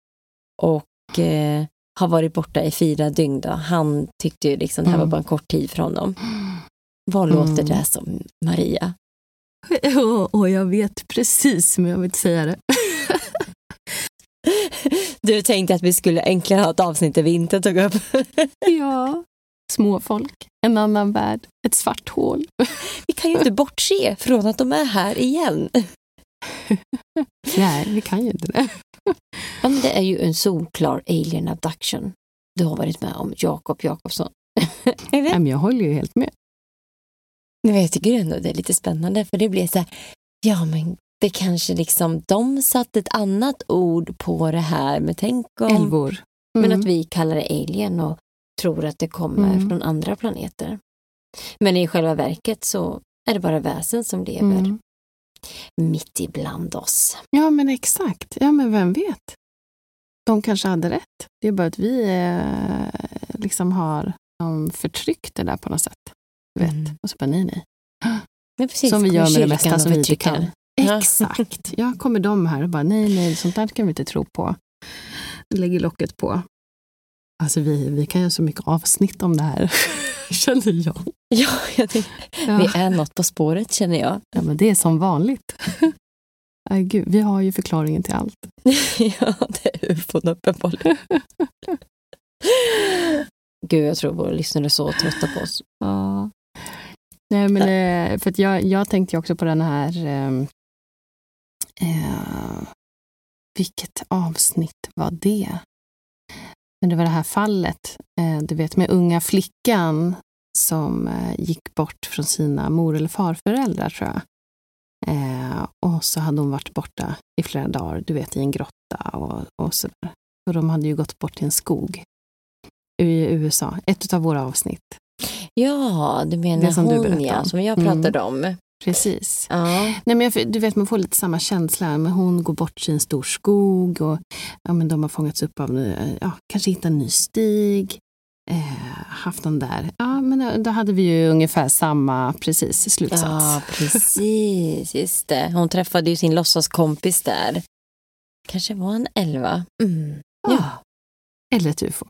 C: och eh, har varit borta i fyra dygn. Då. Han tyckte ju liksom det här var
B: Mm.
C: bara en kort tid för honom. Vad låter
B: Mm.
C: det som Maria?
B: Och, och jag vet precis, men jag vill inte säga det.
C: Du tänkte att vi skulle äntligen ha ett avsnitt där vi inte tog upp
B: Ja. Småfolk, en annan värld, ett svart hål.
C: Vi kan ju inte bortse från att de är här igen.
B: Nej, vi kan ju inte det.
C: Ja, men det är ju en solklar alien abduction du har varit med om, Jakob Jakobsson.
B: Nej, men jag håller ju helt med.
C: Men jag tycker ändå det är lite spännande för det blir så här, ja men det kanske liksom, de satte ett annat ord på det här, men tänk om,
B: Älvor.
C: men
B: Mm.
C: att vi kallar det alien och tror att det kommer
B: Mm.
C: från andra planeter. Men i själva verket så är det bara väsen som lever
B: Mm.
C: mitt ibland oss.
B: Ja, men exakt. Ja, men vem vet? De kanske hade rätt. Det är bara att vi eh, liksom har um, förtryckt det där på något sätt. Vet.
C: Mm.
B: Och så bara nej, nej.
C: Men precis,
B: som vi gör med det mesta som vi inte kan. Exakt. Ja, kommer de här och bara nej, nej, sånt där kan vi inte tro på. Lägger locket på. Alltså vi, vi kan göra så mycket avsnitt om det här, känner jag.
C: Ja, jag tänkte,
B: Ja.
C: vi är något på spåret känner jag.
B: ja, men det är som vanligt. Ay, gud, vi har ju förklaringen till allt.
C: ja, det är ufon uppenbarligen. Gud, jag tror våra lyssnare är så trötta på oss.
B: Ja. Nej, men eh, för att jag, jag tänkte ju också på den här... Eh, vilket avsnitt var det? Men det var det här fallet, eh, du vet med unga flickan som eh, gick bort från sina mor eller farföräldrar tror jag. Eh, och så hade hon varit borta i flera dagar, du vet i en grotta och, och sådär. Och de hade ju gått bort till en skog i USA, ett av våra avsnitt.
C: Ja, du menar
B: Det som du
C: hon
B: berättade
C: ja,
B: om.
C: som jag
B: Mm.
C: pratade om.
B: Precis.
C: Ja.
B: Nej, men jag, du vet, man får lite samma känsla. Men hon går bort i en stor skog och ja, men de har fångats upp av, eh, ja, kanske hittat en ny stig. Eh, haft den där. Ja, men då, då hade vi ju ungefär samma precis slutsats.
C: ja, precis. Just det. Hon träffade ju sin låtsaskompis där. Kanske var han elva. Mm. Ja,
B: Eller ett ufo.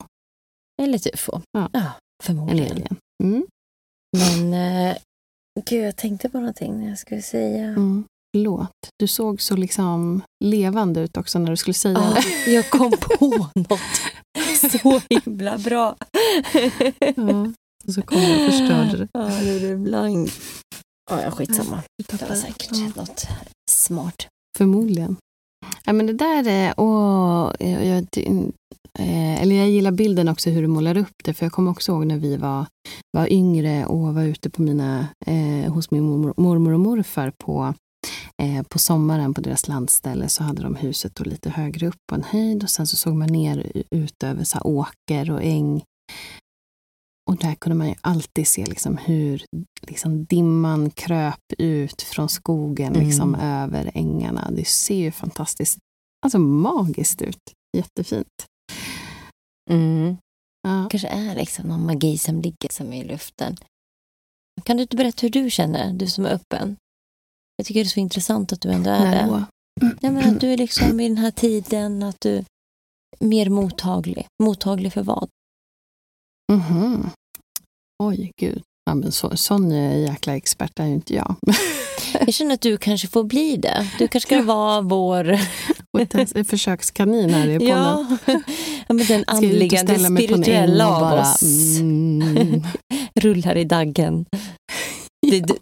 C: eller ufo.
B: Ja.
C: Ja,
B: En
C: förmodligen.
B: alien. Mm.
C: Men eh, gud, jag tänkte på någonting när jag skulle säga.
B: Mm. Förlåt. Du såg så liksom levande ut också när du skulle säga
C: Ja,
B: det.
C: jag kom på något så himla bra.
B: Ja. Och så kom du och förstörde det.
C: Ja, nu är det blank. Ja, skitsamma. Det var säkert
B: Ja.
C: något smart.
B: Förmodligen. Ja, men det där är... Åh, jag, jag, eh, eller jag gillar bilden också hur du målar upp det. För jag kommer också ihåg när vi var, var yngre och var ute på mina, eh, hos min mormor, mormor och morfar på, eh, på sommaren på deras landställe. Så hade de huset då lite högre upp på en höjd och sen så såg man ner ut över så åker och äng. Och där kunde man ju alltid se liksom hur liksom dimman kröp ut från skogen
C: Mm.
B: liksom över ängarna. Det ser ju fantastiskt, alltså magiskt ut. Jättefint.
C: Mm.
B: Ja.
C: kanske är liksom någon magi som ligger som i luften. Kan du inte berätta hur du känner, du som är öppen? Jag tycker det är så intressant att du ändå är det. Ja, men att du är liksom i den här tiden, att du är mer mottaglig. Mottaglig för vad?
B: Mhm. Oj, gud. Ja, men så, sån eh, jäkla expert är ju inte jag.
C: Jag känner att du kanske får bli det. Du kanske ska vara vår...
B: Försökskanin här i podden.
C: Ja, ja men den andliga, den spirituella av
B: bara,
C: oss.
B: mm.
C: Rullar i daggen. Det, det,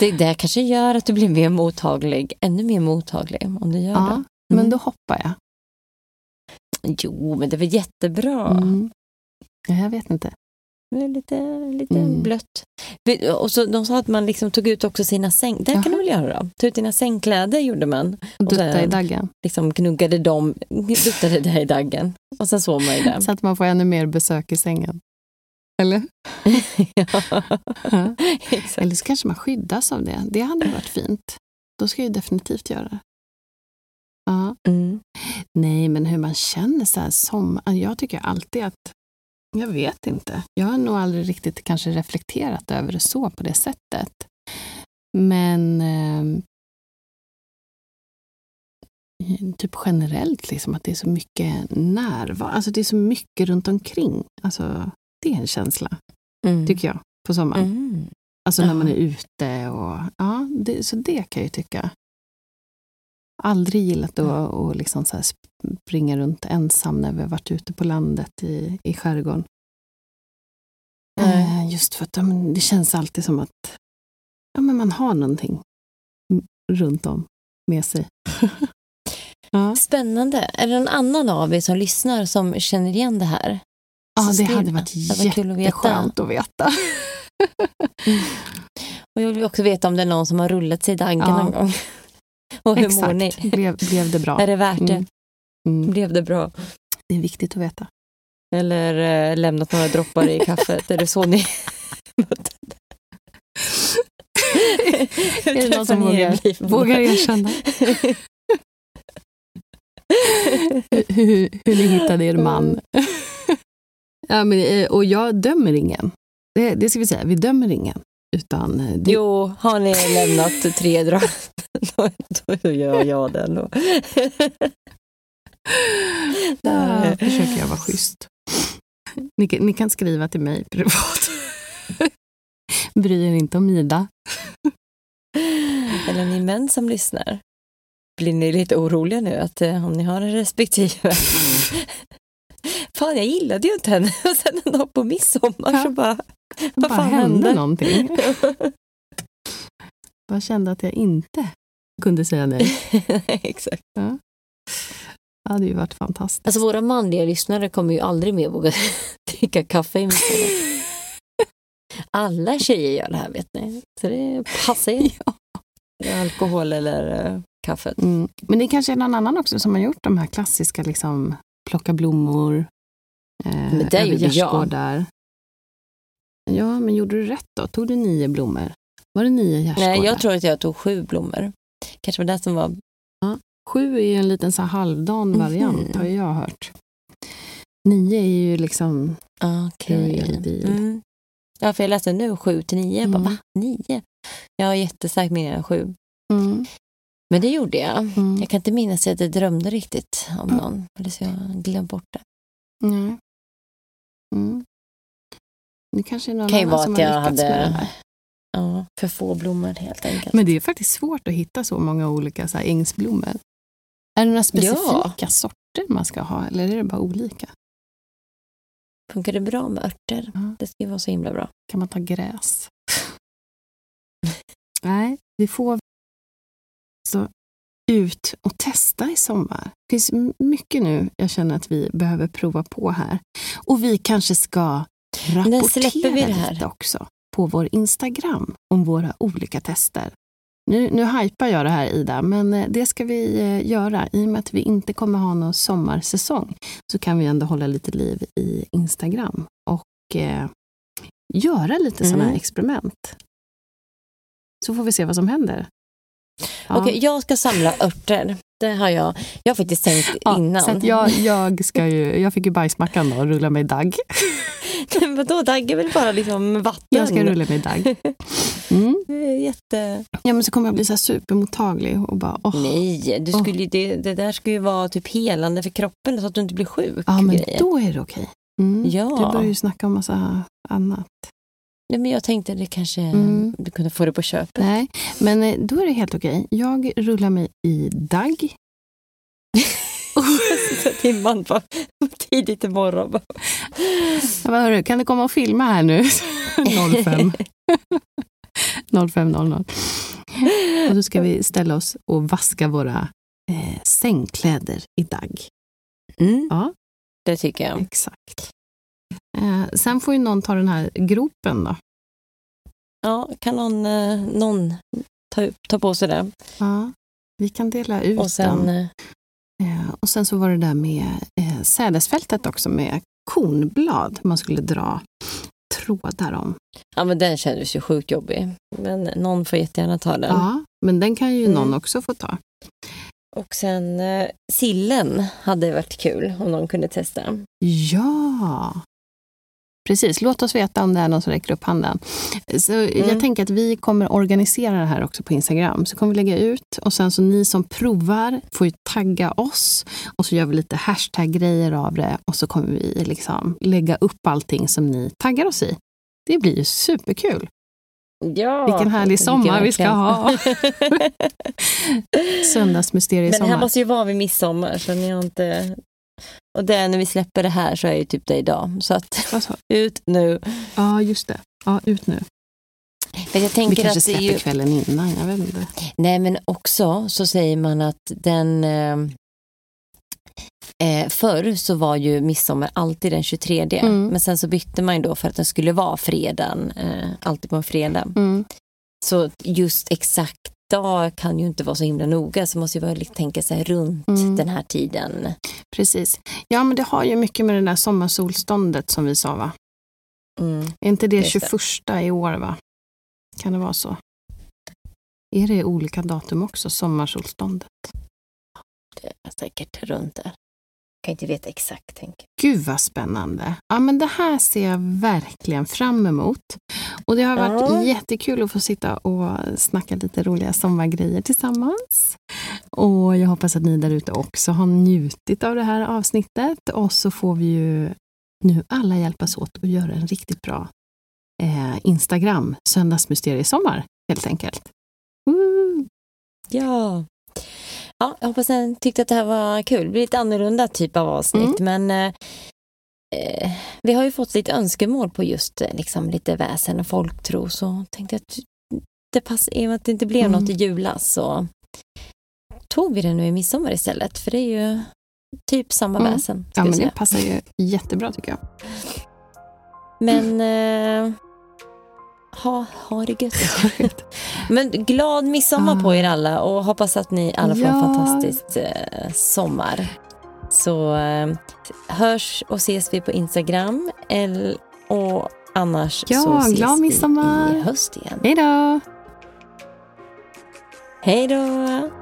C: det där kanske gör att du blir mer mottaglig, ännu mer mottaglig om du gör
B: Ja,
C: det.
B: men
C: Mm.
B: då hoppar jag.
C: Jo, men det var jättebra.
B: Mm. Ja, Jag vet inte.
C: Det är lite, lite
B: Mm.
C: blött. Och så, de sa att man liksom tog ut också sina säng... Det kan du väl göra då? Ta ut dina sängkläder gjorde man.
B: Och dutta
C: sen-
B: i daggen.
C: Liksom gnuggade dem, duttade det i daggen. Och sen sov man i den.
B: Så att man får ännu mer besök i sängen. Eller?
C: ja.
B: Eller så kanske man skyddas av det. Det hade varit fint. Då ska jag definitivt göra det. Ja.
C: Mm.
B: Nej, men hur man känner så här som... Jag tycker alltid att... Jag vet inte. Jag har nog aldrig riktigt kanske reflekterat över det så på det sättet. Men eh, typ generellt liksom att det är så mycket närvaro. Alltså det är så mycket runt omkring. Alltså det är en känsla,
C: Mm.
B: tycker jag, på sommaren.
C: Mm.
B: Alltså när man är ute och... Ja, det, så det kan jag ju tycka. Aldrig gillat att och liksom så springa runt ensam när vi har varit ute på landet i, i skärgården. Eh, Just för att det känns alltid som att ja, men man har någonting runt om med sig. ja.
C: Spännande. Är det någon annan av er som lyssnar som känner igen det här?
B: ja, det hade varit
C: det var kul att veta.
B: jätteskönt att veta.
C: Och jag vill också veta om det är någon som har rullat sig i daggen
B: Ja.
C: någon gång. Och hur mår ni?
B: Exakt, blev, blev det bra?
C: Är det värt det?
B: Mm. Mm.
C: Blev det bra?
B: Det är viktigt att veta.
C: Eller eh, lämnat några droppar i kaffet. Är det så ni
B: Är det någon som vågar, vågar erkänna? hur, hur ni hittade er man. ja, men, eh, och jag dömer ingen. Det, det ska vi säga, vi dömer ingen. Utan eh, det,
C: Jo, har ni lämnat tre drag, då, då gör jag den. Då.
B: där försöker jag vara schysst. Ni, kan- ni kan skriva till mig privat. Bry er inte om Ida.
C: Eller ni män som lyssnar. Blir ni lite oroliga nu att eh, om ni har en respektive Fan, jag gillade ju inte henne. Och sen en dag på midsommar
B: Ja.
C: så bara, vad
B: bara
C: fan
B: hände
C: hände?
B: någonting. Jag kände att jag inte kunde säga nej.
C: Exakt.
B: Det hade ju varit fantastiskt.
C: Alltså våra manliga lyssnare kommer ju aldrig mer våga dricka kaffe i midsommar. Alla tjejer gör det här vet ni. Så det passar ju. Alkohol eller uh, kaffet.
B: Mm. Men det kanske är någon annan också som har gjort de här klassiska, liksom, plocka blommor, eh,
C: Men det
B: över gärdsgårdar. Ja, men gjorde du rätt då? Tog du nio blommor? Var det nio gärdsgårdar?
C: Nej, jag tror att jag tog sju blommor. Kanske var det som var...
B: Sju är ju en liten så halvdan
C: Mhm.
B: variant, har ju jag hört. Nio är ju liksom...
C: Ah.
B: Real deal.
C: Mm. Ja, för jag läste nu sju till nio. Jag bara,
B: Mm.
C: va? Nio? Jag har jättestarkt minne av sju.
B: Mm.
C: Men det gjorde jag.
B: Mm.
C: Jag kan inte minnas att jag drömde riktigt om
B: Mm.
C: någon. Eller så jag har glömt bort det.
B: Mm. Det kanske är någon
C: kan ju
B: annan
C: vara
B: som
C: att
B: har
C: jag
B: lyckats med det
C: hade
B: här.
C: Ja, för få blommor helt enkelt.
B: Men det är faktiskt svårt att hitta så många olika så här, ängsblommor. Är det några specifika sorter man ska ha eller är det bara olika?
C: Funkar det bra med örter?
B: Ja.
C: Det ska ju vara så himla bra.
B: Kan man ta gräs? Nej, vi får så ut och testa i sommar. Det finns mycket nu jag känner att vi behöver prova på här. Och vi kanske ska
C: När släpper vi
B: rapportera
C: det här?
B: lite också på vår Instagram om våra olika tester. Nu, nu hypar jag det här Ida, men eh, det ska vi eh, göra. I och med att vi inte kommer ha någon sommarsäsong så kan vi ändå hålla lite liv i Instagram och eh, göra lite sådana här
C: Mm.
B: experiment. Så får vi se vad som händer. Ja.
C: Okej, jag ska samla örter. Det har jag. Jag har faktiskt tänkt
B: Ja,
C: innan.
B: Så jag, jag, ska ju, jag fick ju bajsmackan då och rulla mig dagg.
C: Vadå, dagg är väl bara liksom vatten?
B: Jag ska rulla mig dagg. Mm.
C: Jätte...
B: Ja, men så kommer jag bli så här supermottaglig och bara åh.
C: Nej, du skulle, det, det där ska ju vara typ helande för kroppen så att du inte blir sjuk.
B: Ja, men
C: grejer.
B: då är det okej. Mm.
C: Ja.
B: Du börjar ju snacka om massa annat.
C: Nej, men jag tänkte det kanske
B: Mm.
C: du kunde få det på köpet.
B: Nej, men eh, då är det helt okej. Jag rullar mig i dagg.
C: Timman på tidigt imorgon. bara,
B: hörru, kan du komma och filma här nu? 05. 05.00. Och då ska vi ställa oss och vaska våra eh, sängkläder i dagg.
C: Mm,
B: Ja,
C: det tycker jag.
B: exakt. Eh, sen får ju någon ta den här gropen då.
C: Ja, kan någon, eh, någon ta, ta på sig det?
B: Ja, vi kan dela ut
C: Och sen,
B: den.
C: eh,
B: Eh, och sen så var det där med eh, sädesfältet också med kornblad man skulle dra trådar om.
C: ja men den kändes ju sjukt jobbig. Men någon får jättegärna ta den.
B: Ja, men den kan ju
C: Mm.
B: någon också få ta.
C: Och sen eh, sillen hade varit kul om någon kunde testa.
B: Ja, precis. Låt oss veta om det är någon som räcker upp handen. Så Jag
C: Mm.
B: tänker att vi kommer organisera det här också på Instagram. Så kommer vi lägga ut och sen så ni som provar får ju tagga oss och så gör vi lite hashtag-grejer av det och så kommer vi liksom lägga upp allting som ni taggar oss i. Det blir ju superkul.
C: Ja,
B: Vilken härlig sommar
C: jag
B: vi ska. Söndagsmysteriet i
C: Men det här måste ju vara vid midsommar så ni har inte... Och det, när vi släpper det här så är ju typ det idag. Så att
B: sa-
C: ut nu.
B: Ja, just det. Ja, ut nu.
C: För jag
B: Vi
C: tänker
B: kanske
C: att det är
B: släpper
C: ju...
B: kvällen innan, jag vet inte.
C: Nej men också så säger man att den... Eh, eh, förr så var ju midsommar alltid den 23.
B: Mm.
C: Men sen så bytte man ju då för att den skulle vara fredagen. Eh, alltid på en fredag.
B: Mm.
C: Så just exakt idag kan ju inte vara så himla noga så måste ju vara, liksom tänka sig runt
B: Mm.
C: den här tiden.
B: Precis. Ja, men det har ju mycket med det där sommarsolståndet som vi sa, va?
C: Mm.
B: Är inte det
C: det.
B: 21 i år, va? Kan det vara så? Är det olika datum också, sommarsolståndet?
C: Det är säkert runt där. Kan inte veta exakt. Tänker.
B: Gud vad spännande. Ja, men det här ser jag verkligen fram emot. Och det har varit
C: Ja.
B: jättekul att få sitta och snacka lite roliga sommargrejer tillsammans. Och jag hoppas att ni där ute också har njutit av det här avsnittet. Och så får vi ju nu alla hjälpas åt att göra en riktigt bra eh, Instagram, Söndagsmysteriesommar, helt enkelt. Woo!
C: Ja. Ja, jag hoppas ni tyckte att det här var kul. Det blir lite annorlunda typ av avsnitt. Men eh, eh, vi har ju fått lite önskemål på just eh, liksom, lite väsen och folktro. Så tänkte jag att det pass, i och med att det inte blev
B: Mm.
C: något i julas så tog vi det nu i midsommar istället. För det är ju typ samma
B: Mm.
C: väsen.
B: Ja, men det passar ju jättebra tycker jag.
C: Men eh, ha, ha det gött. Men glad midsommar på er alla och hoppas att ni alla får en
B: Ja.
C: fantastisk eh, sommar. Så eh, hörs och ses vi på Instagram el- och annars
B: Ja,
C: så ses
B: glad midsommar.
C: vi i höst igen.
B: Hej då!
C: Hej då!